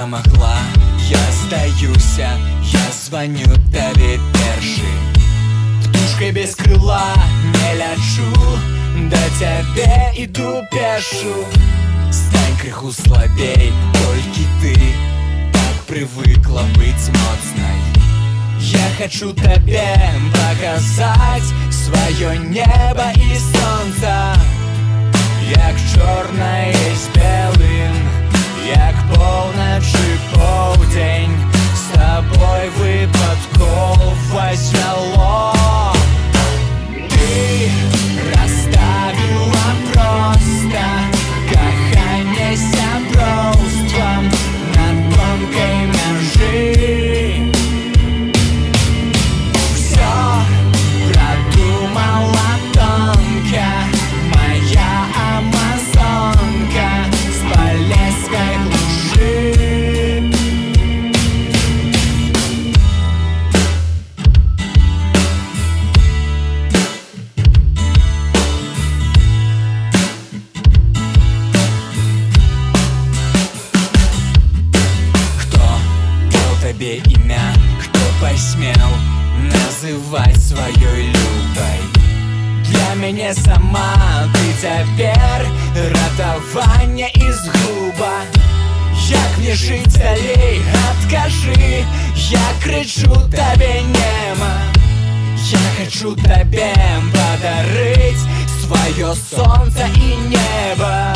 перамагла я здаюся я звоню табе першы птушкой без крыла не лячу да цябе іду пешу. Стань крыху слабей толькі ты так привыкла быть моцнай я хочу табе показать свое небо и солнца Меня сама. Ты теперь ратование из губа. Як мне жить далей, откажи. Я кричу тебе нема Я хочу тебе подарить Свое солнце и небо